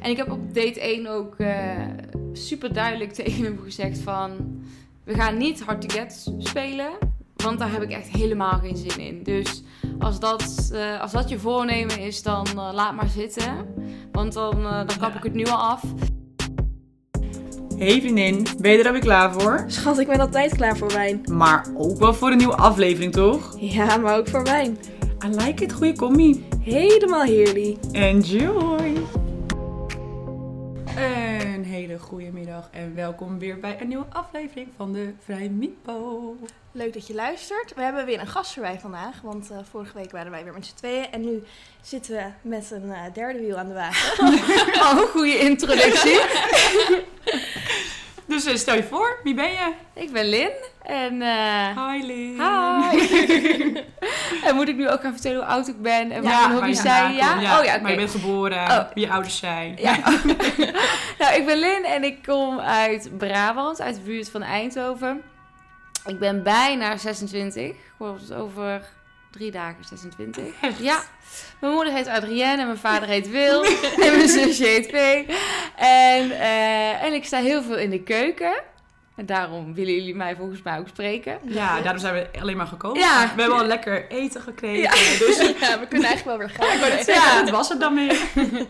En ik heb op date 1 ook eh, super duidelijk tegen hem gezegd van... We gaan niet hard to get spelen, want daar heb ik echt helemaal geen zin in. Dus als dat, eh, als dat je voornemen is, dan eh, laat maar zitten. Want dan, dan kap ik het nu al af. Hey vriendin, ben je er alweer klaar voor? Schat, ik ben altijd klaar voor wijn. Maar ook wel voor een nieuwe aflevering, toch? Ja, maar ook voor wijn. I like it, goede commie. Helemaal heerlijk. Enjoy! Een hele goede middag en welkom weer bij een nieuwe aflevering van de Vrij Mipo. Leuk dat je luistert. We hebben weer een gast erbij vandaag, want eh, vorige week waren wij weer met z'n tweeën. En nu zitten we met een eh, derde wiel aan de wagen. Oh, goede introductie. Dus eh, stel je voor, wie ben je? ik ben Lin en... eh, Hi Lynn. Hi! en moet ik nu ook gaan vertellen hoe oud ik ben en wat Ja, mijn waar hobby's je zijn? Ja? komt. Oh ja, Maar oké. je bent geboren, Oh. wie je ouders zijn. Ja. Ik ben Lin en ik kom uit Brabant, uit de buurt van Eindhoven. Ik ben bijna 26. Ik word over drie dagen 26. Echt? Ja. Mijn moeder heet Adrienne en mijn vader heet Wil. en mijn zusje heet Vee. En, eh, en ik sta heel veel in de keuken. En daarom willen jullie mij volgens mij ook spreken. Ja, daarom zijn we alleen maar gekomen. Ja. We hebben al lekker eten gekregen. Ja. Dus ja, we kunnen eigenlijk wel weer gaan. ik wou net Ja. zeggen, dat was het dan weer.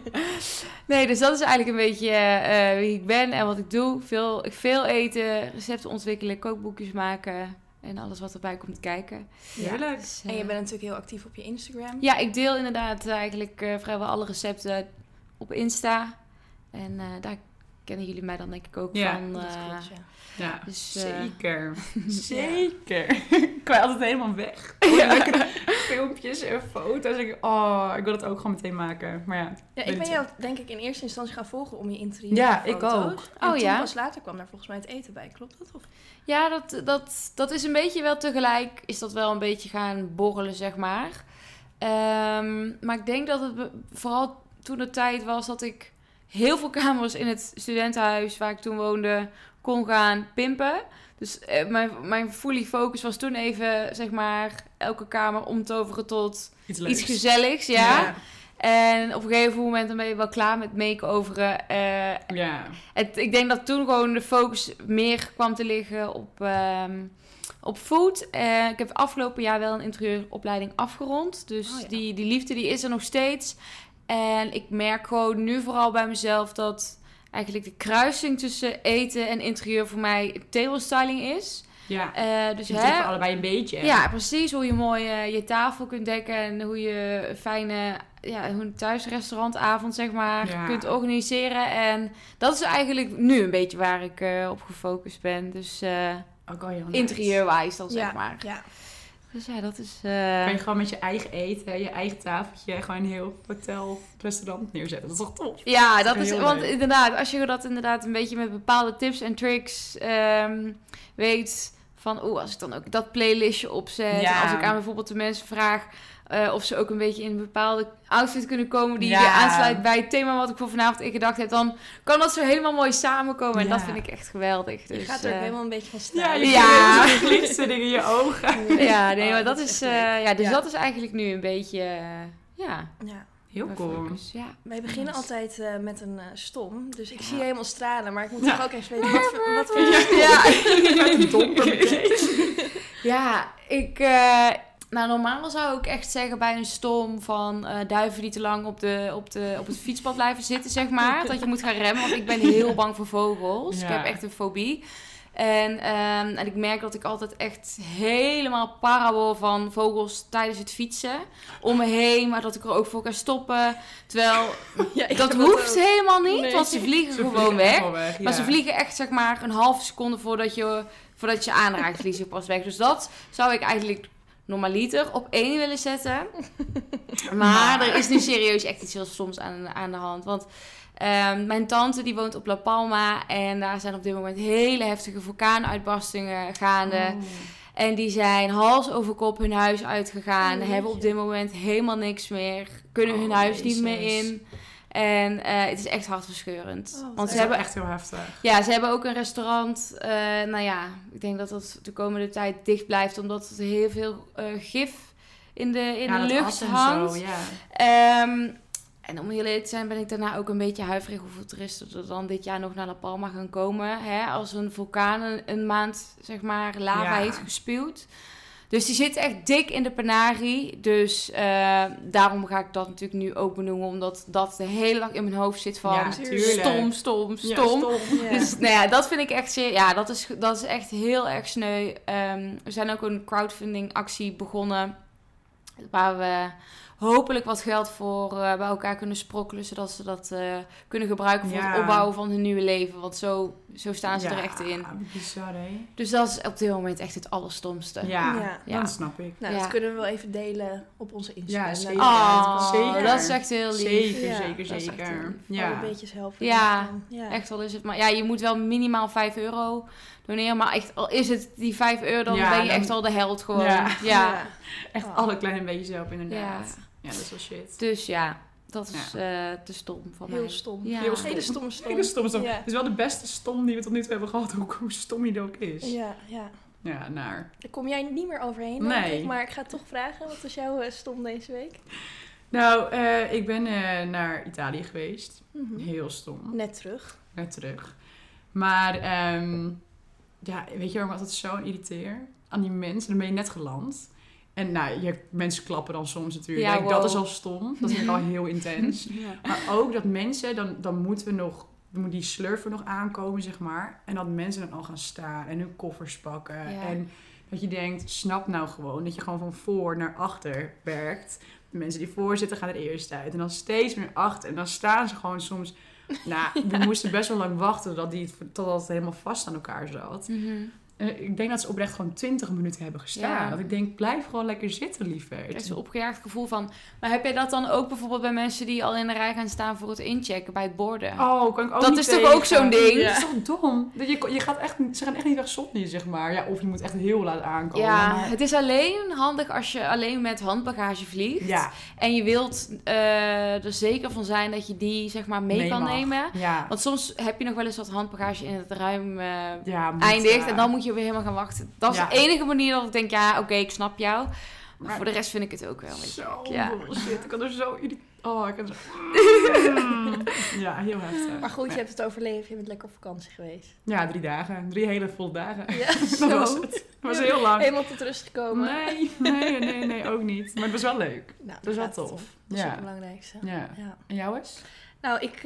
Nee, dus dat is eigenlijk een beetje eh, wie ik ben en wat ik doe. Veel, ik veel eten, recepten ontwikkelen, kookboekjes maken en alles wat erbij komt kijken. Heerlijk. Dus, eh, En je bent natuurlijk heel actief op je Instagram. Ja, ik deel inderdaad eigenlijk eh, vrijwel alle recepten op Insta. En eh, daar kennen jullie mij dan denk ik ook Ja, van. Dat eh, klopt, ja. Ja, Dus, eh, zeker. Zeker. ik ben altijd helemaal weg. Lekker filmpjes en foto's. Ik, oh, ik wil het ook gewoon meteen maken. Maar ja, Ja, ik ben jou denk ik in eerste instantie gaan volgen om je interieur Ja, ik ook. En Oh, toen ja? pas later kwam daar volgens mij het eten bij. Klopt dat? Of? Ja, dat, dat, dat is een beetje wel tegelijk, is dat wel een beetje gaan borrelen, zeg maar. Ehm, maar ik denk dat het vooral toen de tijd was dat ik heel veel kamers in het studentenhuis waar ik toen woonde kon gaan pimpen. Dus eh, mijn, mijn fully focus was toen even, zeg maar, elke kamer omtoveren tot iets iets gezelligs, ja. En op een gegeven moment dan ben je wel klaar met make-overen. eh, Ja. het, ik denk dat toen gewoon de focus meer kwam te liggen op, ehm, op food. Eh, ik heb afgelopen jaar wel een interieuropleiding afgerond. Dus Oh ja. die, die liefde die is er nog steeds. En ik merk gewoon nu vooral bij mezelf dat eigenlijk de kruising tussen eten en interieur voor mij table styling is. Ja. Eh, dus hè, allebei een beetje. ja, precies. Hoe je mooi eh, je tafel kunt dekken en hoe je een fijne ja, hoe een thuisrestaurantavond zeg maar Ja. kunt organiseren. En dat is eigenlijk nu een beetje waar ik eh, op gefocust ben. Dus eh nice. interieurwijs dan ja, zeg maar. Ja. Dus ja, dat is... eh, Kan je gewoon met je eigen eten, je eigen tafeltje, gewoon een heel hotel, restaurant neerzetten. Dat is toch tof? Ja, dat is want leuk. inderdaad, als je dat inderdaad een beetje met bepaalde tips en tricks ehm, weet van, oeh, als ik dan ook dat playlistje opzet, Ja. en als ik aan bijvoorbeeld de mensen vraag eh, of ze ook een beetje in een bepaalde outfit kunnen komen die Ja. weer aansluit bij het thema wat ik voor vanavond in gedacht heb, dan kan dat zo helemaal mooi samenkomen en Ja. dat vind ik echt geweldig. Dus, je gaat er ook eh, helemaal een beetje van Ja, staan. je Ja. ja. glinsteren in je ogen. ja, nee, Oh, maar dat dat is eh, ja, dus Ja. dat is eigenlijk nu een beetje, ja, Ja. Heel cool. ja. Wij beginnen altijd eh, met een stom. Dus ik Ja. zie je helemaal stralen. Maar ik moet Ja. toch ook even weten, wat voor, wat voor Ja. Ja, ik. eh, nou, normaal zou ik echt zeggen bij een storm van eh, duiven die te lang op, de, op, de, op het fietspad blijven zitten, zeg maar. Dat je moet gaan remmen, want ik ben heel bang voor vogels. Ik heb echt een fobie. En, ehm, en ik merk dat ik altijd echt helemaal para word van vogels tijdens het fietsen. Om me heen, maar dat ik er ook voor kan stoppen. Terwijl Ja, dat hoeft helemaal niet, Nee. want ze vliegen Ze gewoon vliegen weg. Maar ze vliegen echt zeg maar een halve seconde voordat je, voordat je aanraakt, vliegen ze pas weg. Dus dat zou ik eigenlijk normaliter op één willen zetten. Maar, er is nu serieus echt iets heel stoms aan, aan de hand. Want ehm, mijn tante die woont op La Palma en daar zijn op dit moment hele heftige vulkaanuitbarstingen gaande. Oh. En die zijn hals over kop hun huis uitgegaan. Oh, hebben op dit moment helemaal niks meer. Kunnen hun Oh, huis niet meer in. En eh, het is echt hartverscheurend. Oh, Want Dat ze is hebben echt heel heftig. ja, ze hebben ook een restaurant. eh, nou ja, ik denk dat dat de komende tijd dicht blijft, omdat er heel veel eh, gif in de, in ja, de lucht hangt. Zo, ja. Ehm, en om heel eerlijk te zijn ben ik daarna ook een beetje huiverig hoeveel toeristen er dan dit jaar nog naar La Palma gaan komen. Hè? Als een vulkaan een, een maand, zeg maar, lava Ja. heeft gespuwd. Dus die zit echt dik in de Panari. Dus eh, daarom ga ik dat natuurlijk nu ook benoemen. Omdat dat de hele dag in mijn hoofd zit van Ja, tuurlijk. stom, stom, Ja, stom. Ja. Dus nou ja, dat vind ik echt zeer. Ja, dat is, dat is echt heel erg sneu. Ehm, we zijn ook een crowdfunding actie begonnen. Waar we hopelijk wat geld voor eh, bij elkaar kunnen sprokkelen. Zodat ze dat eh, kunnen gebruiken voor Ja. het opbouwen van hun nieuwe leven. Want zo, zo staan ze er echt in. Bizar hè? Dus dat is op dit moment echt het allerstomste. Ja, Ja. Ja. dat snap ik. Nou, Ja. dat kunnen we wel even delen op onze Instagram. Ja, Dat zeker. Oh, Zeker. dat is echt heel lief. Zeker, Ja, zeker, dat is echt heel zeker. Ja. beetjes helpen. Ja. Echt al is het maar. Ja, je moet wel minimaal 5 euro doneren. Maar echt al is het die 5 euro, dan Ja, ben je dan- echt al de held gewoon. Ja. ja. Echt Oh. alle kleine beetjes helpen inderdaad. Ja. dat is wel shit. Dus ja, dat is eh, te stom van mij. Heel stom. Ja. Heel stom. Hele stomme stom. Hele stom, stom. Ja. Het is wel de beste stom die we tot nu toe hebben gehad, hoe, hoe stom die ook is. Ja, ja. Ja, naar. Daar kom jij niet meer overheen, Nee. ik. Maar ik ga toch vragen, wat was jouw eh, stom deze week? Nou, eh, ik ben eh, naar Italië geweest. Mhm. Heel stom. Net terug. Net terug. Maar, ehm, ja, weet je waar me altijd zo irriteer? Aan die mensen. Dan ben je net geland. En nou, je, mensen klappen dan soms natuurlijk. Ja, Dat is al stom. Dat vind ik al heel intens. Ja. Maar ook dat mensen, dan, dan moeten we nog, dan moet die slurfer nog aankomen, zeg maar. En dat mensen dan al gaan staan en hun koffers pakken. Ja. En dat je denkt, snap nou gewoon dat je gewoon van voor naar achter werkt. De mensen die voor zitten gaan er eerst uit. En dan steeds meer achter. En dan staan ze gewoon soms... Nou, we moesten best wel lang wachten totdat, die, totdat het helemaal vast aan elkaar zat. Mhm. Ik denk dat ze oprecht gewoon 20 minuten hebben gestaan. Ja. Dat ik denk, blijf gewoon lekker zitten, Ik lieverd. krijg zo'n opgejaagd gevoel van. Maar heb jij dat dan ook bijvoorbeeld bij mensen die al in de rij gaan staan voor het inchecken bij het borden? Oh, kan ik ook Dat niet is toch ook zo'n ding? Dat is toch dom? Dat Je, je gaat echt, ze gaan echt niet weg zonder je, zeg maar. Ja, of je moet echt heel laat aankomen. ja, maar- het is alleen handig als je alleen met handbagage vliegt. ja, En je wilt eh, er zeker van zijn dat je die zeg maar mee, Mee kan mag. nemen. ja. Want soms heb je nog wel eens wat handbagage in het ruim eh, ja moet, eindigt. ja. En dan moet je weer helemaal gaan wachten. Dat is Ja. de enige manier dat ik denk, ja, oké, ik snap jou. Maar, Maar- voor de rest vind ik het ook wel. Weet je. Zo Ja. bullshit. Ik kan er zo... Oh, ik kan zo... ja, heel heftig. Maar goed, je ja. hebt het overleefd. Je bent lekker op vakantie geweest. Ja, drie dagen. Drie hele volle dagen. Ja, Dat zo. was het. Dat was heel lang. Helemaal tot rust gekomen. Nee, nee, nee, nee, ook niet. Maar het was wel leuk. Nou, Dat is wel tof. Dat is Ja. het belangrijkste. Ja. Ja. En jou eens? Nou, ik, eh,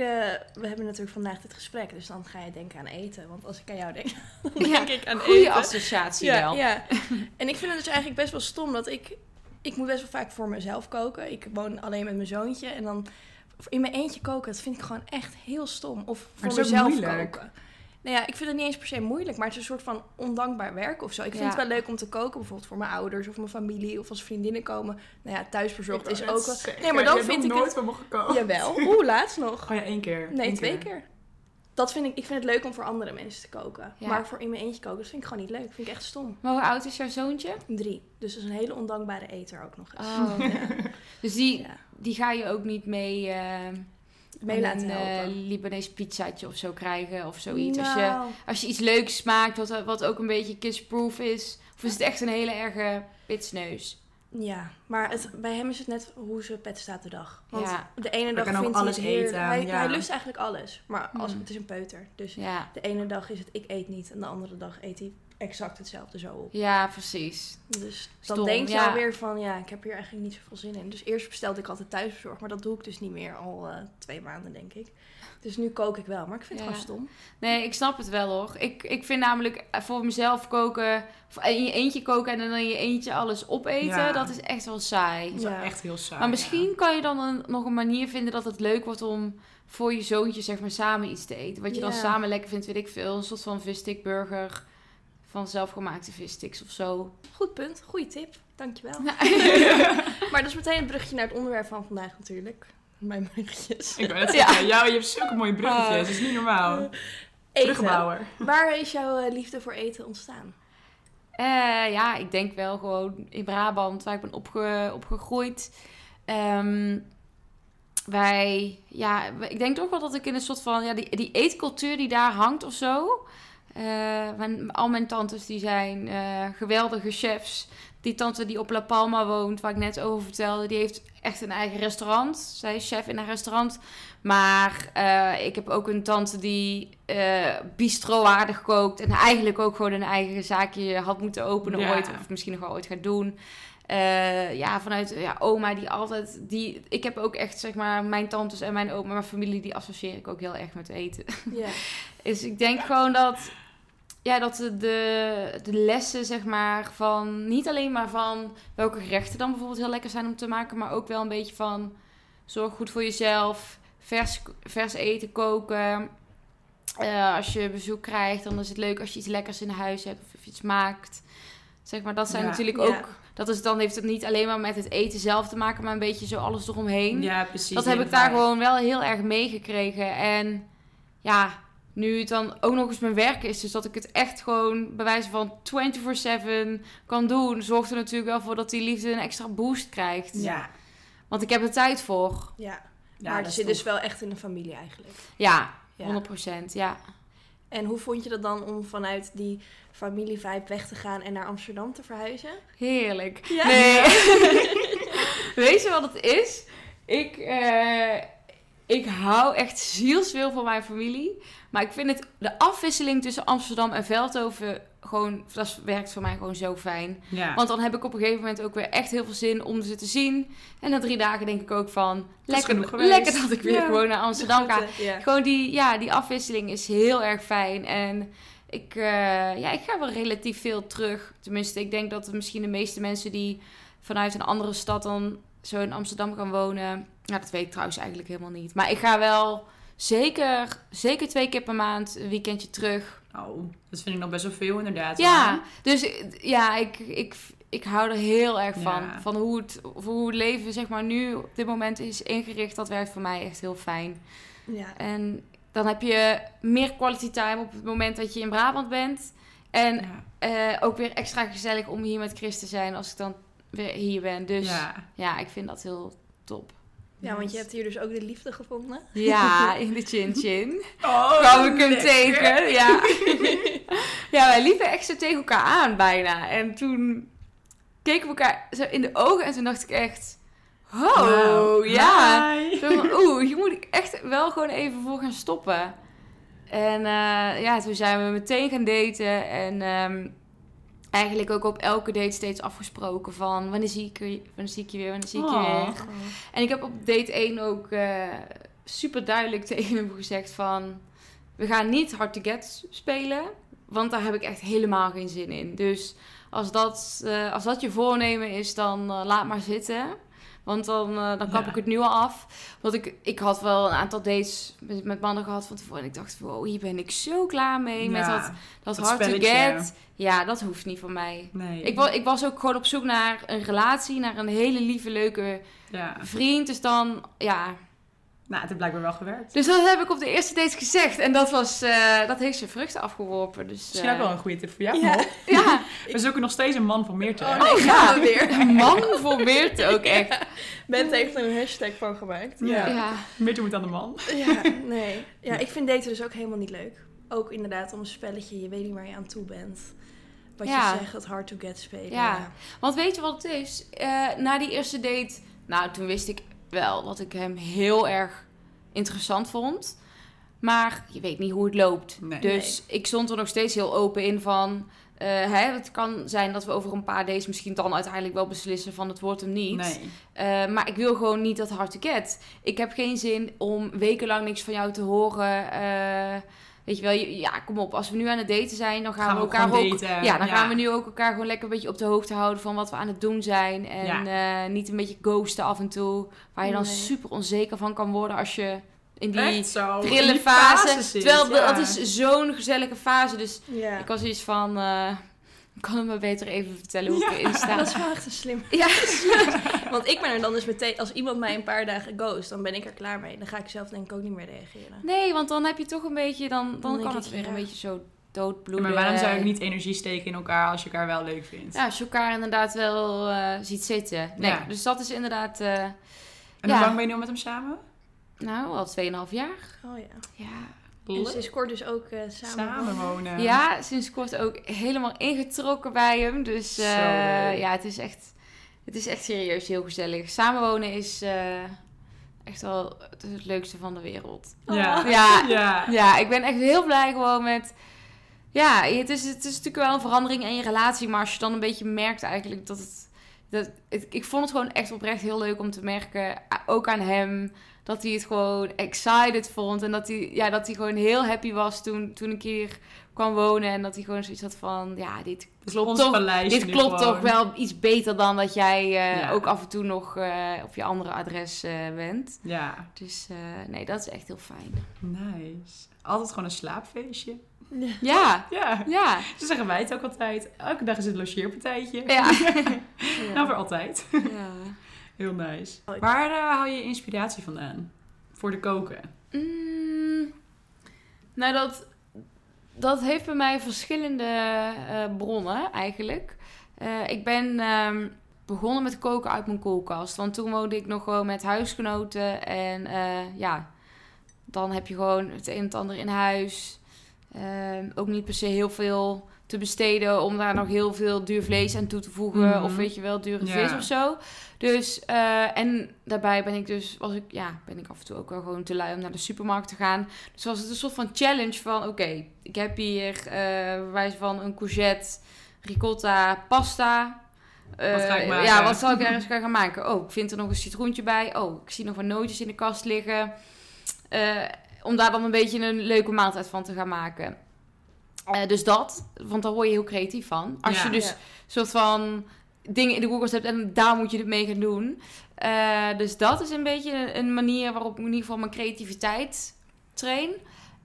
we hebben natuurlijk vandaag dit gesprek, dus dan ga je denken aan eten. Want als ik aan jou denk, dan Ja, denk ik aan Goede eten. associatie ja, wel. ja. En ik vind het dus eigenlijk best wel stom dat ik... Ik moet best wel vaak voor mezelf koken. Ik woon alleen met mijn zoontje. En dan in mijn eentje koken, dat vind ik gewoon echt heel stom. Of voor mezelf moeilijk. koken. Nou ja, ik vind het niet eens per se moeilijk, maar het is een soort van ondankbaar werk of zo. Ik vind Ja. het wel leuk om te koken, bijvoorbeeld voor mijn ouders of mijn familie of als vriendinnen komen. Nou ja, thuisbezorgd is ook wel. Nee, maar dan vind ik nooit het. van me gekookt. Jawel. Oeh, laatst nog. Oh ja, één keer. Nee, Eén twee keer. Dat vind ik, ik vind het leuk om voor andere mensen te koken. Ja. Maar voor in mijn eentje koken, dat vind ik gewoon niet leuk. vind ik echt stom. Maar hoe oud is jouw zoontje? Drie. Dus dat is een hele ondankbare eter ook nog eens. Oh, Dus die, Ja. die ga je ook niet mee, eh Mee laten een eh. Libanees pizzaatje of zo krijgen of zoiets. Als, je, Nou, als je iets leuks maakt wat, wat ook een beetje kidsproof is. Of is het echt een hele erge pitsneus? Ja, maar het, bij hem is het net hoe ze pet staat de dag. Want Ja. de ene dag kan ook vindt alles hij het heer- eten, Hij, ja. hij lust eigenlijk alles. Maar als, Hmm. het is een peuter. Dus Ja, de ene dag is het ik eet niet. En de andere dag eet hij exact hetzelfde zo op. ja precies. Dus dan Stom, denk je ja. alweer van, ja, ik heb hier eigenlijk niet zoveel zin in. Dus eerst bestelde ik altijd thuisbezorgd, maar dat doe ik dus niet meer al eh, twee maanden, denk ik. Dus nu kook ik wel, maar ik vind het Ja. gewoon stom. Nee, ik snap het wel hoor. Ik, ik vind namelijk eh, voor mezelf koken, of in je eentje koken en dan in je eentje alles opeten, Ja. dat is echt wel saai. Dat is echt heel saai. Maar misschien kan je dan een, nog een manier vinden dat het leuk wordt om voor je zoontje zeg maar samen iets te eten. Wat je dan samen lekker vindt, weet ik veel. Een soort van visstickburger van zelfgemaakte vissticks of zo. Goed punt, goede tip, dankjewel. maar dat is meteen het bruggetje naar het onderwerp van vandaag natuurlijk. Mijn bruggetjes. Ik wou net Ja. zeggen, jou, je hebt zulke mooie bruggetjes. Dat is niet normaal. Eten. Bruggenbouwer. Waar is jouw eh, liefde voor eten ontstaan? Eh, ja, ik denk wel gewoon in Brabant, waar ik ben opge, opgegroeid. Ehm, wij, ja, ik denk toch wel dat ik in een soort van, ja, die, die eetcultuur die daar hangt of zo. Eh, mijn, al mijn tantes die zijn eh, geweldige chefs. die tante die op La Palma woont, waar ik net over vertelde, die heeft echt een eigen restaurant. Zij is chef in haar restaurant. Maar eh, ik heb ook een tante die eh bistro-waardig kookt. En eigenlijk ook gewoon een eigen zaakje had moeten openen Ja. ooit. Of misschien nog wel ooit gaat doen. Eh, ja, vanuit ja, oma die altijd... Die, ik heb ook echt, zeg maar, mijn tantes en mijn oma, mijn familie, die associeer ik ook heel erg met eten. Ja. Dus ik denk gewoon dat, ja, dat de, de, de lessen, zeg maar, van niet alleen maar van welke gerechten dan bijvoorbeeld heel lekker zijn om te maken, maar ook wel een beetje van zorg goed voor jezelf, vers, vers eten koken. Eh, als je bezoek krijgt, dan is het leuk als je iets lekkers in huis hebt of iets maakt. Zeg maar, dat zijn Ja. natuurlijk Ja. ook. Dat is dan heeft het niet alleen maar met het eten zelf te maken, maar een beetje zo alles eromheen Ja, precies. dat heb ik daar gewoon wel heel erg meegekregen. En ja, nu het dan ook nog eens mijn werk is, dus dat ik het echt gewoon bij wijze van 24/7 kan doen, zorgt er natuurlijk wel voor dat die liefde een extra boost krijgt. Ja. Want ik heb er tijd voor. ja. Ja, maar is zit dus wel echt in een familie eigenlijk. Ja, Ja. 100%. Ja. En hoe vond je dat dan om vanuit die familievibe weg te gaan en naar Amsterdam te verhuizen? Heerlijk. Ja? Nee. Weet je wat het is? Ik, eh, ik hou echt zielsveel van mijn familie. Maar ik vind het, de afwisseling tussen Amsterdam en Veldhoven gewoon, dat werkt voor mij gewoon zo fijn. Ja. Want dan heb ik op een gegeven moment ook weer echt heel veel zin om ze te zien. En na drie dagen denk ik ook van, lekker, lekker dat ik weer Ja. gewoon naar Amsterdam ga. Ja. Gewoon die, ja, die afwisseling is heel erg fijn. En ik, eh, ja, ik ga wel relatief veel terug. Tenminste, ik denk dat misschien de meeste mensen die vanuit een andere stad dan zo in Amsterdam gaan wonen. Nou, dat weet ik trouwens eigenlijk helemaal niet. Maar ik ga wel zeker, zeker twee keer per maand een weekendje terug. Oh, dat vind ik nog best wel veel inderdaad. Ja, hoor. dus ja, ik, ik, ik hou er heel erg van. Ja. Van hoe het, hoe het leven zeg maar nu op dit moment is ingericht. Dat werkt voor mij echt heel fijn. Ja. En dan heb je meer quality time op het moment dat je in Brabant bent. En Ja. eh, ook weer extra gezellig om hier met Chris te zijn als ik dan weer hier ben. Dus ja, ja. ik vind dat heel top. Ja, want je hebt hier dus ook de liefde gevonden. Ja, in de chin chin. Oh, kwam ik hem lekker. tegen. Ja. ja, wij liepen echt zo tegen elkaar aan bijna. En toen keken we elkaar zo in de ogen en toen dacht ik echt... Oh, Wauw. ja. Oeh, hier moet ik echt wel gewoon even voor gaan stoppen. En eh, ja, toen zijn we meteen gaan daten. En ehm, eigenlijk ook op elke date steeds afgesproken van... Wanneer zie ik, je, wanneer zie ik je weer, wanneer zie ik je Oh. weer. En ik heb op date 1 ook eh, super duidelijk tegen hem gezegd van... We gaan niet hard to get spelen, want daar heb ik echt helemaal geen zin in. Dus als dat, eh, als dat je voornemen is, dan eh, laat maar zitten. Want dan, eh, dan kap Ja. ik het nu al af. Want ik, ik had wel een aantal dates met, met mannen gehad van tevoren. En ik dacht, wow, hier ben ik zo klaar mee. Met dat, dat, dat hard to get. Ja, dat hoeft niet van mij. Nee. Ik was, ik was ook gewoon op zoek naar een relatie, naar een hele lieve, leuke Ja. vriend. Dus dan, ja. Nou, het heeft blijkbaar wel gewerkt. Dus dat heb ik op de eerste date gezegd. En dat, was, eh, dat heeft zijn vruchten afgeworpen. Dus, Misschien ook eh, wel een goede tip voor jou. Ja. Ja, We zoeken nog steeds een man voor Meerte. Oh, nee, Oh, ja. we weer. man voor Meerte ook echt. Bent heeft er een hashtag van gemaakt. Ja. Ja. Meerte moet aan de man. Ja, nee. Ja, ik vind daten dus ook helemaal niet leuk. Ook inderdaad om een spelletje, je weet niet waar je aan toe bent. Wat Ja. je zegt, het hard to get spelen. Ja. Want weet je wat het is? Eh, na die eerste date, nou toen wist ik wel dat ik hem heel erg interessant vond. Maar je weet niet hoe het loopt. Nee. Dus ik stond er nog steeds heel open in van... eh, hè, het kan zijn dat we over een paar days misschien dan uiteindelijk wel beslissen van het wordt hem niet. Nee. Eh, maar ik wil gewoon niet dat hard to get. Ik heb geen zin om wekenlang niks van jou te horen. Eh, weet je wel, ja, kom op. Als we nu aan het daten zijn, dan gaan, Gaan we elkaar ook. daten. Ja, dan Ja. gaan we nu ook elkaar gewoon lekker een beetje op de hoogte houden van wat we aan het doen zijn. En eh, niet een beetje ghosten af en toe. Waar je dan Nee. super onzeker van kan worden als je in die trille fase. zit, Terwijl ja. dat is zo'n gezellige fase. Dus Ja. ik was iets van. eh, ik kan het me beter even vertellen hoe ik erin sta. Dat is wel echt een slim. Ja. Want ik ben er dan dus meteen, als iemand mij een paar dagen ghost, dan ben ik er klaar mee. Dan ga ik zelf denk ik ook niet meer reageren. Nee, want dan heb je toch een beetje, dan, dan, kan het weer ja. een beetje zo doodbloeden. maar waarom zou ik niet energie steken in elkaar als je elkaar wel leuk vindt? Ja, als je elkaar inderdaad wel eh, ziet zitten. Nee, Ja. dus dat is inderdaad, eh, En ja. hoe lang ben je nu al met hem samen? nou, al 2,5 jaar. Oh ja. Ja, En sinds kort dus ook eh, samen, wonen. Samenwonen. Ja, sinds kort ook helemaal ingetrokken bij hem. Dus eh, ja, het is, echt, het is echt serieus heel gezellig. Samenwonen is eh, echt wel het, het leukste van de wereld. Ja. Ja, Ja. ja, ik ben echt heel blij gewoon met... Ja, het is, het is natuurlijk wel een verandering in je relatie. Maar als je dan een beetje merkt eigenlijk dat het... Dat, het- ik vond het gewoon echt oprecht heel leuk om te merken, ook aan hem, dat hij het gewoon excited vond. En dat hij, ja, dat hij gewoon heel happy was toen, toen ik hier kwam wonen. En dat hij gewoon zoiets had van, ja, dit klopt ons toch. paleisje Dit klopt gewoon. toch wel iets beter dan dat jij eh, Ja. ook af en toe nog eh, op je andere adres eh, bent. Ja, Dus eh, nee, dat is echt heel fijn. nice. Altijd gewoon een slaapfeestje. Ja, Ja, ja, zo zeggen wij het ook altijd. Elke dag is het logeerpartijtje. ja. Nou, voor altijd. ja. Heel nice. Waar haal je je inspiratie vandaan? Voor de koken? Mm, nou, dat, dat heeft bij mij verschillende eh, bronnen eigenlijk. Eh, ik ben ehm, begonnen met koken uit mijn koelkast. Want toen woonde ik nog gewoon met huisgenoten. En eh, ja, dan heb je gewoon het een en het ander in huis. Ehm, ook niet per se heel veel te besteden om daar nog heel veel duur vlees aan toe te voegen. Mhm. Of weet je wel, dure Ja. vis of zo. Dus, eh, en daarbij ben ik dus, was ik, ja, ben ik af en toe ook wel gewoon te lui om naar de supermarkt te gaan. Dus was het een soort van challenge van, oké, ik heb hier eh bij wijze van een courgette, ricotta, pasta. Eh, Wat ga ik maken? Ja, wat zal ik ergens gaan maken? Oh, ik vind er nog een citroentje bij. Oh, ik zie nog wat nootjes in de kast liggen. Eh, om daar dan een beetje een leuke maaltijd van te gaan maken. Eh, dus dat, want daar word je heel creatief van. Als Ja. je dus Ja. soort van dingen in de koelkast hebt en daar moet je het mee gaan doen. Eh, dus dat is een beetje een- manier waarop ik in ieder geval mijn creativiteit train.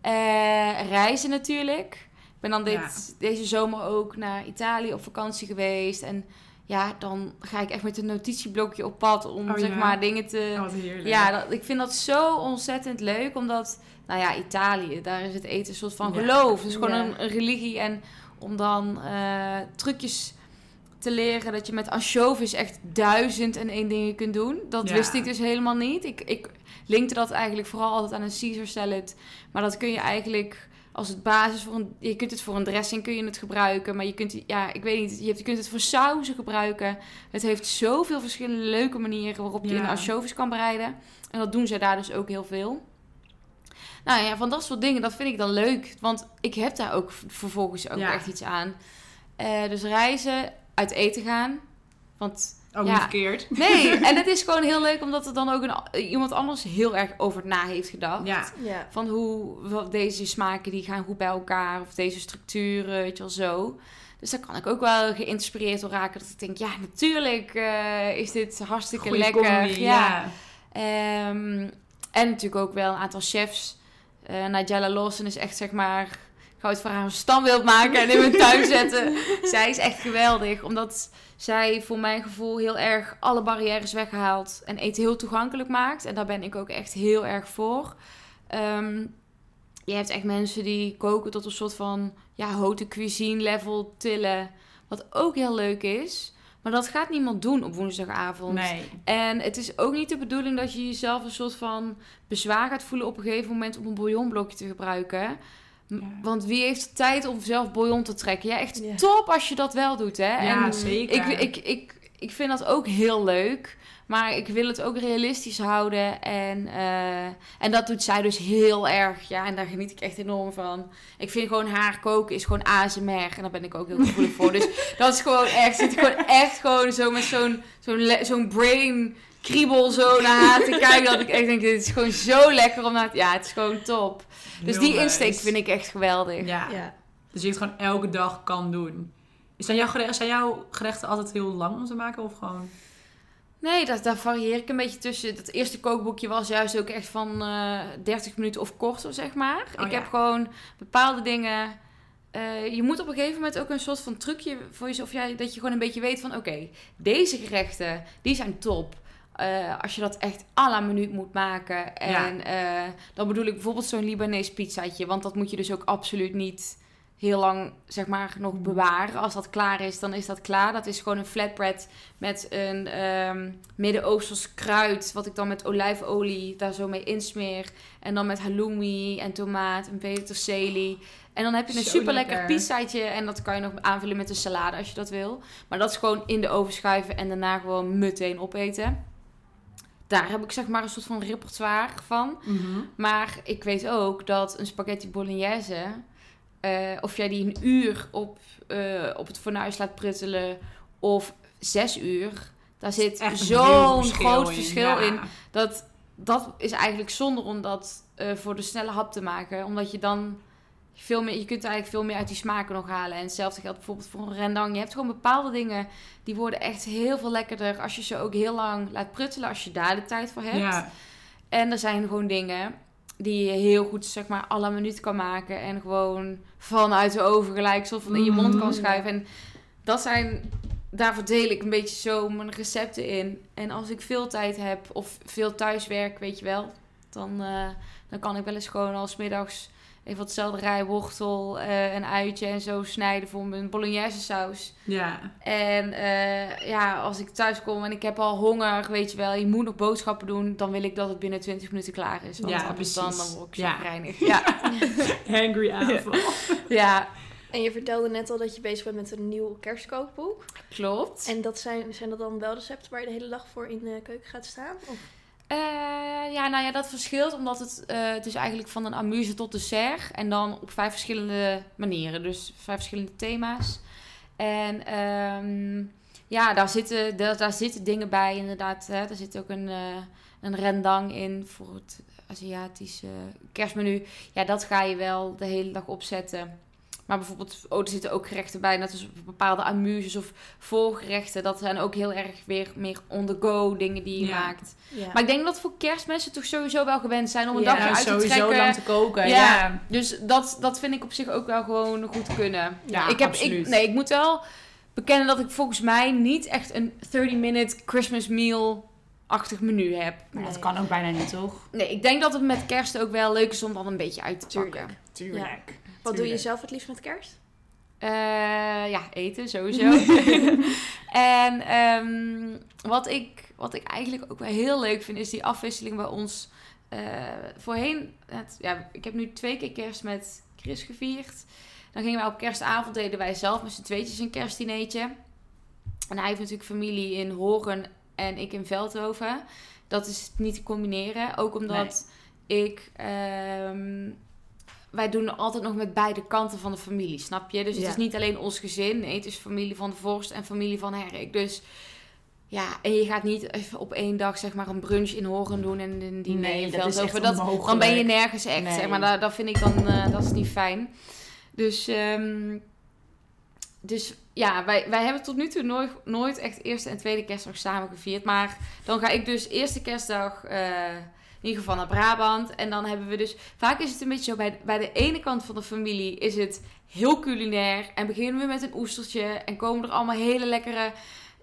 Eh, reizen natuurlijk. Ik ben dan dit, deze zomer ook naar Italië op vakantie geweest. En ja, dan ga ik echt met een notitieblokje op pad om Oh, zeg ja. maar dingen te... Oh, wat heerlijk. Ja, dat, ik vind dat zo ontzettend leuk, omdat, nou ja, Italië, daar is het eten een soort van Ja. geloof. Het is gewoon Ja. een, een religie. En om dan eh, trucjes te leren dat je met anchovies echt duizend en één dingen kunt doen, dat Ja. wist ik dus helemaal niet. Ik, ik linkte dat eigenlijk vooral altijd aan een Caesar salad, maar dat kun je eigenlijk als het basis voor een, je kunt het voor een dressing kun je het gebruiken, maar je kunt, ja, ik weet niet, je, hebt, je kunt het voor sauzen gebruiken. Het heeft zoveel verschillende leuke manieren waarop je Ja. een anchovies kan bereiden. En dat doen zij daar dus ook heel veel. Nou ja, van dat soort dingen, dat vind ik dan leuk. Want ik heb daar ook vervolgens ook Ja. echt iets aan. Eh, dus reizen, uit eten gaan. Want Ook Ja. niet verkeerd. nee, en het is gewoon heel leuk omdat er dan ook een, iemand anders heel erg over na heeft gedacht. Ja. Ja. Van hoe wat deze smaken die gaan goed bij elkaar. Of deze structuren, weet je wel zo. Dus daar kan ik ook wel geïnspireerd door raken. Dat ik denk, ja, natuurlijk eh, is dit hartstikke Goeie lekker. combi, ja. ja. Ehm, en natuurlijk ook wel een aantal chefs. Eh Nigella Lawson is echt, zeg maar... Het voor haar een standbeeld maken en in mijn tuin zetten. Zij is echt geweldig. Omdat zij voor mijn gevoel heel erg alle barrières weghaalt. En eten heel toegankelijk maakt. En daar ben ik ook echt heel erg voor. Ehm, je hebt echt mensen die koken tot een soort van... Ja, haute cuisine level tillen. Wat ook heel leuk is. Maar dat gaat niemand doen op woensdagavond. Nee. En het is ook niet de bedoeling dat je jezelf een soort van bezwaar gaat voelen op een gegeven moment om een bouillonblokje te gebruiken. Ja. Want wie heeft de tijd om zelf bouillon te trekken? Ja, echt Ja. top als je dat wel doet, hè? Ja, en zeker. ik, ik, ik, ik vind dat ook heel leuk. Maar ik wil het ook realistisch houden. En, eh, en dat doet zij dus heel erg. Ja, en daar geniet ik echt enorm van. Ik vind gewoon haar koken is gewoon ASMR. En daar ben ik ook heel gevoelig voor. Dus dat is gewoon echt... Zit ik gewoon echt gewoon zo met zo'n zo'n brain kriebel zo naar haar te kijken. Dat ik echt denk, dit is gewoon zo lekker om naar te... Ja, het is gewoon top. Dus Heel die nice. insteek vind ik echt geweldig. Ja. Ja. Dus je het gewoon elke dag kan doen. Zijn jouw, gerechten, zijn jouw gerechten altijd heel lang om te maken? Of gewoon... Nee, dat, daar varieer ik een beetje tussen. Dat eerste kookboekje was juist ook echt van eh 30 minuten of korter, zeg maar. Oh, ik ja. heb gewoon bepaalde dingen. eh, je moet op een gegeven moment ook een soort van trucje voor jezelf. Ja, dat je gewoon een beetje weet van: oké, deze gerechten die zijn top. Eh, als je dat echt à la minuut moet maken. En dan bedoel ik bijvoorbeeld zo'n Libanees pizzaatje. Want dat moet je dus ook absoluut niet heel lang zeg maar nog bewaren. Als dat klaar is, dan is dat klaar. Dat is gewoon een flatbread met een ehm Midden-Oosters kruid, wat ik dan met olijfolie daar zo mee insmeer. En dan met halloumi en tomaat en peterselie. En dan heb je een Zo super lekker lekker. pizzaatje en dat kan je nog aanvullen met een salade als je dat wil. Maar dat is gewoon in de oven schuiven en daarna gewoon meteen opeten. Daar heb ik zeg maar een soort van repertoire van. Mhm. Maar ik weet ook dat een spaghetti bolognese, eh, of jij die een uur op, eh, op het fornuis laat pruttelen of zes uur, daar zit zo'n groot in, verschil ja. in. Dat, dat is eigenlijk zonde om dat eh, voor de snelle hap te maken. Omdat je dan veel meer, je kunt eigenlijk veel meer uit die smaken nog halen. En hetzelfde geldt bijvoorbeeld voor een rendang. Je hebt gewoon bepaalde dingen die worden echt heel veel lekkerder als je ze ook heel lang laat pruttelen, als je daar de tijd voor hebt. Ja. En er zijn gewoon dingen die je heel goed, zeg maar, la minuut kan maken. En gewoon vanuit de oven gelijk soort van in je mond kan Mhm. schuiven. En dat zijn, daar verdeel ik een beetje zo mijn recepten in. En als ik veel tijd heb of veel thuiswerk, weet je wel, dan, eh, dan kan ik wel eens gewoon als middags even wat selderij, wortel, eh een uitje en zo snijden voor mijn bolognese saus. Ja. En eh, ja, als ik thuis kom en ik heb al honger, weet je wel, je moet nog boodschappen doen, dan wil ik dat het binnen 20 minuten klaar is. Want Ja, anders dan, precies. dan word ik Ja. chagrijnig. Ja. Hangry aanval. ja, En je vertelde net al dat je bezig bent met een nieuw kerstkookboek. klopt. En dat zijn, zijn dat dan wel recepten waar je de hele dag voor in de keuken gaat staan? Of? Eh, ja, nou ja, dat verschilt omdat het, eh, het is eigenlijk van een amuse tot dessert. En dan op vijf verschillende manieren. Dus vijf verschillende thema's. En ehm, ja, daar zitten, daar, daar zitten dingen bij inderdaad. Hè. Er zit ook een, eh, een rendang in voor het Aziatische kerstmenu. Ja, dat ga je wel de hele dag opzetten. Maar bijvoorbeeld, oh, er zitten ook gerechten bij, net als bepaalde amuses of voorgerechten. Dat zijn ook heel erg weer meer on-the-go dingen die je Ja. maakt. Ja. Maar ik denk dat voor kerstmensen toch sowieso wel gewend zijn om een Ja, dagje Ja, uit te sowieso trekken. lang te koken. Ja. Ja. Dus dat, dat vind ik op zich ook wel gewoon goed kunnen. Ja, ik heb, absoluut. Ik, nee, ik moet wel bekennen dat ik volgens mij niet echt een 30-minute Christmas meal-achtig menu heb. Maar dat kan ook bijna niet, toch? Nee, ik denk dat het met kerst ook wel leuk is om dan een beetje uit te Tuurlijk. pakken. Tuurlijk. Wat doe je zelf het liefst met kerst? Eh, ja, eten sowieso. en ehm, wat, ik, wat ik eigenlijk ook wel heel leuk vind, is die afwisseling bij ons. eh, voorheen, het, ja, ik heb nu twee keer kerst met Chris gevierd. Dan gingen wij op kerstavond, deden wij zelf met z'n tweetjes een kerstdineetje. En hij heeft natuurlijk familie in Horen en ik in Veldhoven. Dat is niet te combineren. Ook omdat ik... ehm, wij doen altijd nog met beide kanten van de familie, snap je? Dus het Ja. is niet alleen ons gezin. Nee, het is familie van de Vorst en familie van Herrik. Dus ja, en je gaat niet even op één dag zeg maar een brunch in Horen doen en een diner Nee, in dat is echt Veldhoven. Dat, onmogelijk. dan ben je nergens echt, Nee. zeg maar. Dat, dat vind ik dan, eh, dat is niet fijn. Dus, ehm, dus ja, wij, wij hebben tot nu toe nooit, nooit echt eerste en tweede kerstdag samen gevierd. Maar dan ga ik dus eerste kerstdag eh, in ieder geval naar Brabant. En dan hebben we dus, vaak is het een beetje zo, bij, bij de ene kant van de familie is het heel culinair. En beginnen we met een oestertje en komen er allemaal hele lekkere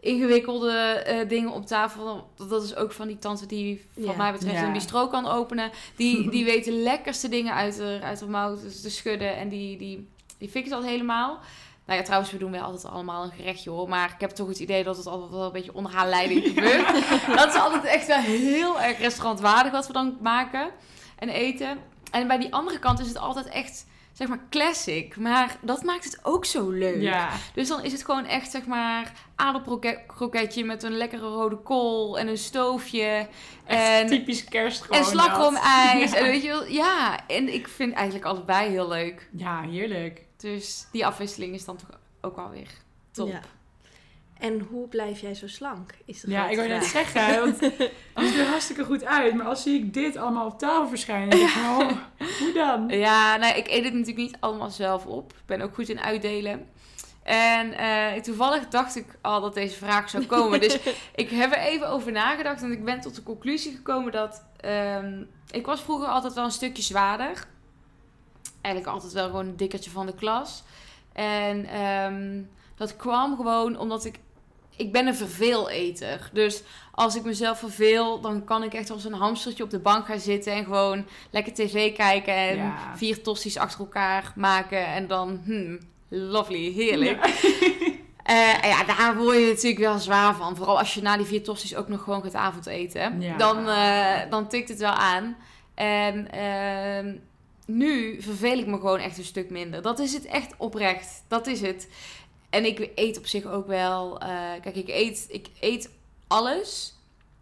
ingewikkelde eh, dingen op tafel. Dat is ook van die tante die, wat Ja. mij betreft, Ja. een bistro kan openen. Die, die weet de lekkerste dingen uit haar, uit haar mouw te, schudden. En die, die, die fixt dat helemaal. Nou ja, trouwens, we doen wel altijd allemaal een gerechtje hoor. Maar ik heb toch het idee dat het altijd wel een beetje onder haar leiding gebeurt. Dat is altijd echt wel heel erg restaurantwaardig wat we dan maken en eten. En bij die andere kant is het altijd echt, zeg maar, classic. Maar dat maakt het ook zo leuk. Ja. Dus dan is het gewoon echt, zeg maar, aardappelkroketje met een lekkere rode kool en een stoofje. En, Typisch kerst gewoon. en slagroomijs. dat. En weet je wel, ja. En ik vind eigenlijk allebei heel leuk. Ja, heerlijk. Dus die afwisseling is dan toch ook wel weer top. Ja. En hoe blijf jij zo slank? Is de Ja, ik wou net zeggen, want het ziet er hartstikke goed uit. Maar als zie ik dit allemaal op tafel verschijnen, dan denk ik, oh, hoe dan? Ja, nou, ik eet het natuurlijk niet allemaal zelf op. Ik ben ook goed in uitdelen. En eh, toevallig dacht ik al dat deze vraag zou komen. Dus ik heb er even over nagedacht. En ik ben tot de conclusie gekomen dat... ehm, ik was vroeger altijd wel een stukje zwaarder. Eigenlijk altijd wel gewoon een dikkertje van de klas. En ehm, dat kwam gewoon omdat ik ik ben een verveeleter. Dus als ik mezelf verveel, dan kan ik echt als een hamstertje op de bank gaan zitten en gewoon lekker tv kijken en Ja. vier tosti's achter elkaar maken en dan, hmm, lovely, heerlijk. Eh, en ja, daar word je natuurlijk wel zwaar van. Vooral als je na die vier tosti's ook nog gewoon gaat avondeten. Ja. Dan, eh, dan tikt het wel aan. En ehm, nu verveel ik me gewoon echt een stuk minder. Dat is het echt oprecht. Dat is het. En ik eet op zich ook wel... eh, kijk, ik eet, ik eet alles.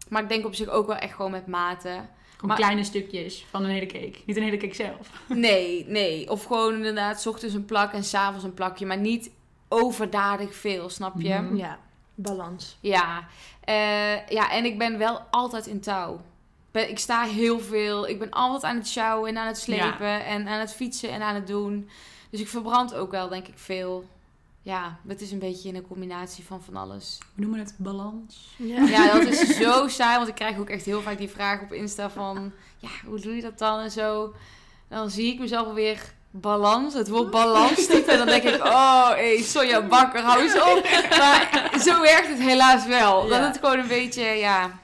Maar ik denk op zich ook wel echt gewoon met mate. Gewoon Maar- kleine stukjes van een hele cake. Niet een hele cake zelf. Nee, nee. Of gewoon inderdaad, s ochtends een plak en s'avonds een plakje. Maar niet overdadig veel, snap je? Mhm. Ja, balans. Ja. Eh, ja, en ik ben wel altijd in touw. Ben- Ik sta heel veel. Ik ben altijd aan het sjouwen en aan het slepen. En aan het fietsen en aan het doen. Dus ik verbrand ook wel, denk ik, veel. Ja, het is een beetje een combinatie van van alles. We noemen het balans. Ja. Ja, dat is zo saai. Want ik krijg ook echt heel vaak die vraag op Insta van... Ja, hoe doe je dat dan en zo? Dan zie ik mezelf alweer balans. Het woord balans typen. En dan denk ik... Oh, hé, Sonja Bakker, hou eens op. Maar zo werkt het helaas wel. Dat het gewoon een beetje, ja...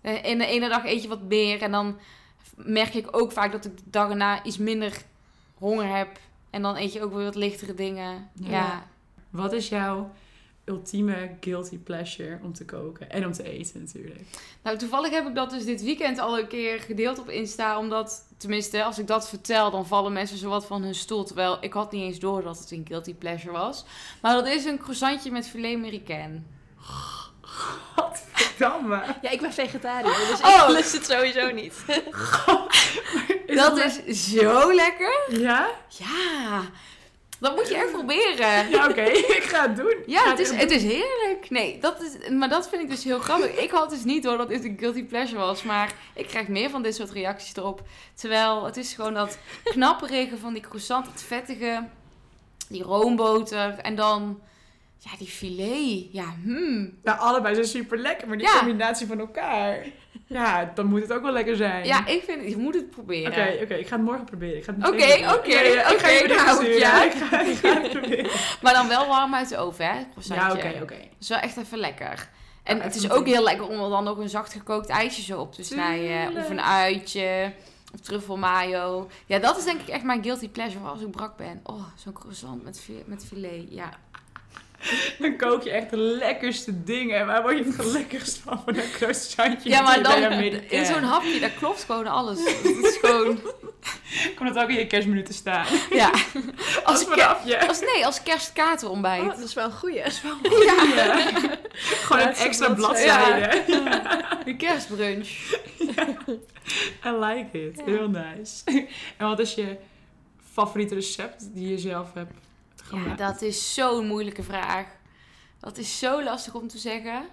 eh, In de ene dag eet je wat meer. En dan merk ik ook vaak dat ik de dag erna iets minder honger heb. En dan eet je ook weer wat lichtere dingen. Ja. ja. Wat is jouw ultieme guilty pleasure om te koken? En om te eten natuurlijk. Nou, toevallig heb ik dat dus dit weekend al een keer gedeeld op Insta. Omdat, tenminste, als ik dat vertel, dan vallen mensen zo wat van hun stoel. Terwijl ik had niet eens door dat het een guilty pleasure was. Maar dat is een croissantje met filet americain. Godverdamme. Ja, ik ben vegetariër, dus Oh. ik lust het sowieso niet. dat is zo lekker. Ja? Ja, dat moet je echt proberen. Ja, oké. ik ga het doen. Ja, het is, het is heerlijk. Nee, dat is, maar dat vind ik dus heel grappig. Ik had dus niet door dat dit een guilty pleasure was. Maar ik krijg meer van dit soort reacties erop. Terwijl het is gewoon dat knapperige van die croissant, het vettige, die roomboter en dan ja, die filet. Ja, hmm. Nou, allebei zijn super lekker, maar die Ja. combinatie van elkaar. Ja, dan moet het ook wel lekker zijn. Ja, ik vind, je moet het Oké, proberen. oké, ik ga het morgen proberen. Ik ga het Oké, oké, oké, nou, ja. Ik ga, ik ga het proberen. Maar dan wel warm uit de oven, hè? Ja, oké, oké. Dat is wel echt even lekker. En Ja, het is ook heel lekker om er dan nog een zacht gekookt ijsje zo op te snijden. Of een uitje. Of truffelmayo. Ja, dat is denk ik echt mijn guilty pleasure als ik brak ben. Oh, zo'n croissant met, met filet. Ja. Dan kook je echt de lekkerste dingen. En waar word je het lekkerst van? Van een croissantje. ja, maar dan in zo'n hapje, daar klopt gewoon alles. Het is gewoon... Komt het ook in je kerstmenu te staan. Ja. Als Als, als, nee, als kerstkaterontbijt. Oh, dat is wel een goeie. Ja. Gewoon een Laatste extra bladzijde. bladzijde. De kerstbrunch. I like it. Ja. Heel nice. En wat is je favoriete recept die je zelf hebt Ja, dat is zo'n moeilijke vraag. Dat is zo lastig om te zeggen.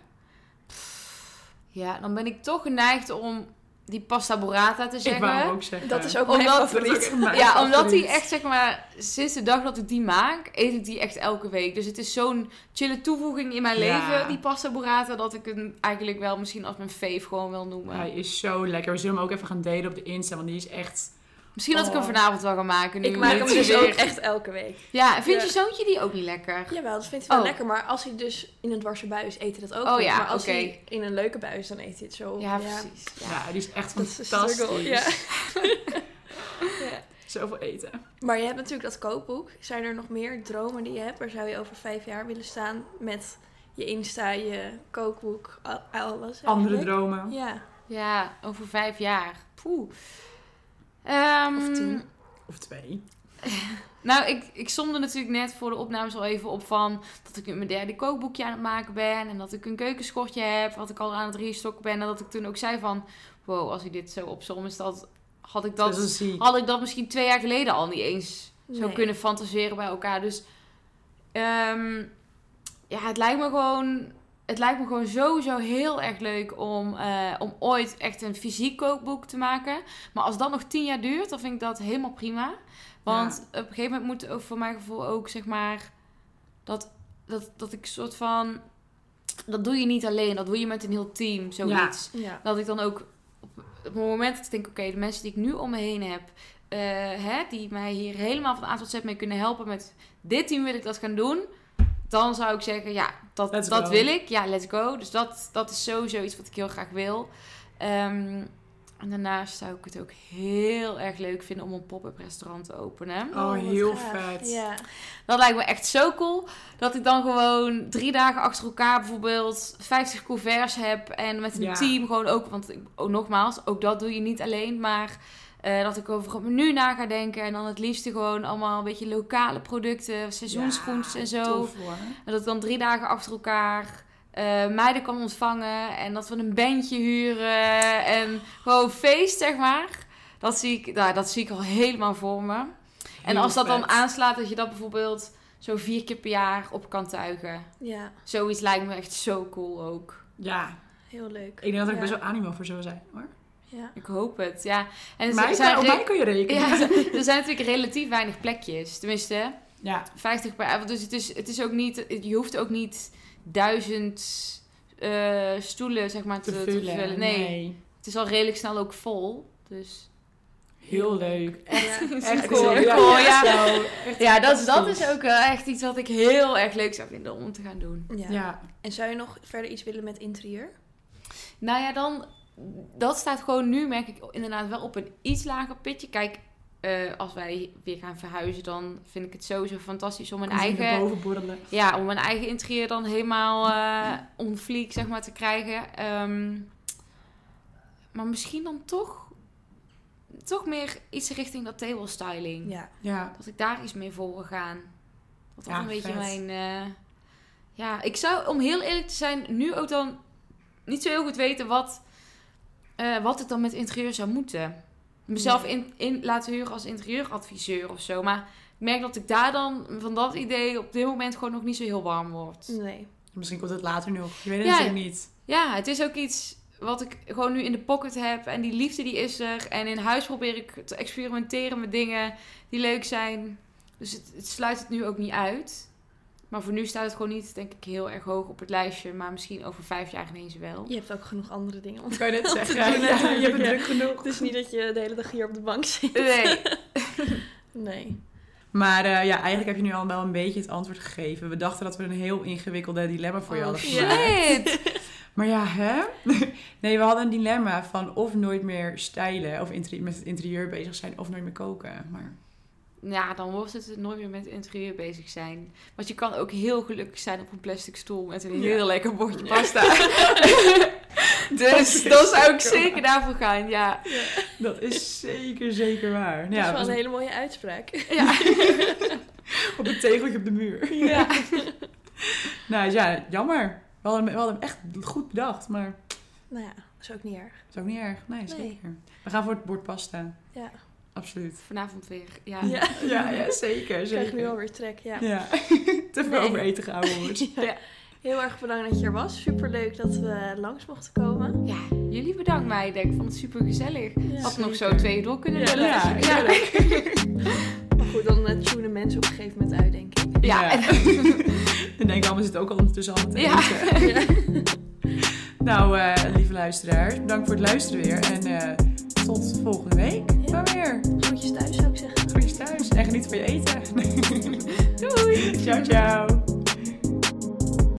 Pff, Ja, dan ben ik toch geneigd om die pasta burrata te ik zeggen. wou ook zeggen. Dat is ook mijn Omdat- favoriet. mijn ja, omdat die echt, zeg maar, sinds de dag dat ik die maak, eet ik die echt elke week. Dus het is zo'n chille toevoeging in mijn Ja. leven, die pasta burrata, dat ik hem eigenlijk wel misschien als mijn fave gewoon wil noemen. Hij is zo lekker. We zullen hem ook even gaan delen op de Insta, want die is echt... Misschien dat ik hem Oh. vanavond wel ga maken. Nu Ik maak hem dus weer- ook echt elke week. Ja, vind Ja. je zoontje die ook niet lekker? Jawel, dat vindt hij wel Oh. lekker. Maar als hij dus in een dwarse bui is, eet hij dat ook Oh niet. ja, Maar als hij in een leuke bui is, dan eet hij het zo. Ja, precies. Ja, Ja. die is echt Dat is een fantastisch. Ja. Zoveel eten. Maar je hebt natuurlijk dat kookboek. Zijn er nog meer dromen die je hebt? Waar zou je over vijf jaar willen staan met je Insta, je kookboek, al- alles? Andere dromen. Ja. Ja, over vijf jaar. Poeh. Ehm, Of tien. Of twee. Nou, ik, ik somde natuurlijk net voor de opnames al even op van dat ik mijn derde kookboekje aan het maken ben. En dat ik een keukenschortje heb, wat ik al aan het restocken ben. En dat ik toen ook zei van, wow, als ik dit zo opzom, is dat, had ik Dat had ik dat misschien twee jaar geleden al niet eens zo kunnen fantaseren bij elkaar. Dus ehm, ja, het lijkt me gewoon. Het lijkt me gewoon sowieso heel erg leuk om, eh, om ooit echt een fysiek kookboek te maken. Maar als dat nog tien jaar duurt, dan vind ik dat helemaal prima. Want op een gegeven moment moet ook voor mijn gevoel ook, zeg maar, dat, dat, dat ik soort van... Dat doe je niet alleen, dat doe je met een heel team, zoiets. Ja. Dat ik dan ook op het moment dat ik denk, oké, de mensen die ik nu om me heen heb, eh, hè, die mij hier helemaal van A tot Z mee kunnen helpen met dit team wil ik dat gaan doen. Dan zou ik zeggen, ja, dat, Let's dat go. wil ik. Ja, let's go. Dus dat, dat is sowieso iets wat ik heel graag wil. Ehm, en daarnaast zou ik het ook heel erg leuk vinden om een pop-up restaurant te openen. Oh, wat heel vet. Ja. Dat lijkt me echt zo cool. Dat ik dan gewoon drie dagen achter elkaar bijvoorbeeld 50 couverts heb. En met een Ja. team gewoon ook. Want ik, ook nogmaals, ook dat doe je niet alleen. Maar eh, dat ik over het menu na ga denken. En dan het liefste gewoon allemaal een beetje lokale producten. Seizoensgroentes en zo. Tof. En dat ik dan drie dagen achter elkaar eh, meiden kan ontvangen. En dat we een bandje huren. En gewoon feest, zeg maar. Dat zie ik, nou, dat zie ik al helemaal voor me. En als dat dan aanslaat, dat je dat bijvoorbeeld zo vier keer per jaar op kan tuigen. ja, Zoiets lijkt me echt zo cool ook. Ja, heel leuk. ik denk dat er Ja. best wel animo voor zou zijn hoor. Ja. Ik hoop het, ja. En er Mij zijn kan, op mij kun je rekenen. ja, er zijn natuurlijk relatief weinig plekjes. Tenminste, Ja, 50 per avond. Dus het is, het is ook niet, je hoeft ook niet duizend eh, stoelen zeg maar, te, te te vullen. Nee. het is al redelijk snel ook vol. Dus Heel leuk. Ja. Echt cool, heel cool, ja. Ja, dat, dat is ook wel echt iets wat ik heel erg leuk zou vinden om te gaan doen. Ja. Ja. En zou je nog verder iets willen met interieur? Nou ja, dan, dat staat gewoon nu, merk ik inderdaad wel op een iets lager pitje. Kijk, eh, als wij weer gaan verhuizen, dan vind ik het sowieso fantastisch om mijn eigen, ja, om mijn eigen interieur dan helemaal eh on fleek, zeg maar, te krijgen. Ehm, maar misschien dan toch, toch meer iets richting dat table styling. Ja. Ja. Dat ik daar iets mee voor wil gaan. Dat Ja, een beetje vet. mijn... eh, ja, ik zou, om heel eerlijk te zijn, nu ook dan niet zo heel goed weten wat, eh, wat het dan met interieur zou moeten. Mezelf in, in laten huren als interieuradviseur of zo. Maar ik merk dat ik daar dan van dat idee op dit moment gewoon nog niet zo heel warm word. Nee. Misschien komt het later nog. Je weet het Ja. natuurlijk niet. Ja, het is ook iets wat ik gewoon nu in de pocket heb. En die liefde die is er. En in huis probeer ik te experimenteren met dingen die leuk zijn. Dus het, het sluit het nu ook niet uit. Maar voor nu staat het gewoon niet, denk ik, heel erg hoog op het lijstje. Maar misschien over vijf jaar ineens wel. Je hebt ook genoeg andere dingen om kan je net om te zeggen. doen Ja, je hebt ja. druk genoeg. Het is niet dat je de hele dag hier op de bank zit. Nee. Nee. Maar eh, ja, eigenlijk heb je nu al wel een beetje het antwoord gegeven. We dachten dat we een heel ingewikkelde dilemma voor je Oh, hadden gemaakt. Shit. Maar ja, hè? Nee, we hadden een dilemma van of nooit meer stylen of met het interieur bezig zijn of nooit meer koken. Maar Ja, dan wordt het nooit meer met interieur bezig zijn. Want je kan ook heel gelukkig zijn op een plastic stoel met een Ja. heel lekker bordje Ja. pasta. Dat dus dan zou ik zeker daarvoor gaan, ja. dat is zeker, zeker waar. Dat is wel was een hele mooie uitspraak. Ja. op een tegeltje op de muur. ja. Nou ja, jammer. We hadden, we hadden hem echt goed bedacht, maar Nou ja, dat is ook niet erg. dat is ook niet erg. Nee, Nee. zeker. We gaan voor het bord pasta. Ja. Absoluut. Vanavond weer, ja. Ja. Ja, ja zeker. Ik krijg nu alweer trek, ja. Ja, te veel Nee. over eten gehouden wordt. Ja. Heel erg bedankt dat je er was. Super leuk dat we langs mochten komen. Ja, jullie bedankt meiden. Ik vond het super gezellig. Ja. Had nog zo twee door kunnen Ja, lullen. Ja, ja. Maar goed, dan uh, tunen mensen op een gegeven moment uit, denk ik. Ja. Ja. En denk allemaal zit ook al ondertussen al te Ja. eten. Ja. Nou, eh, lieve luisteraars, bedankt voor het luisteren weer. En eh, tot volgende week. Maar weer. Groetjes thuis, zou ik zeggen. Groetjes thuis en geniet van je eten. Doei! ciao, ciao.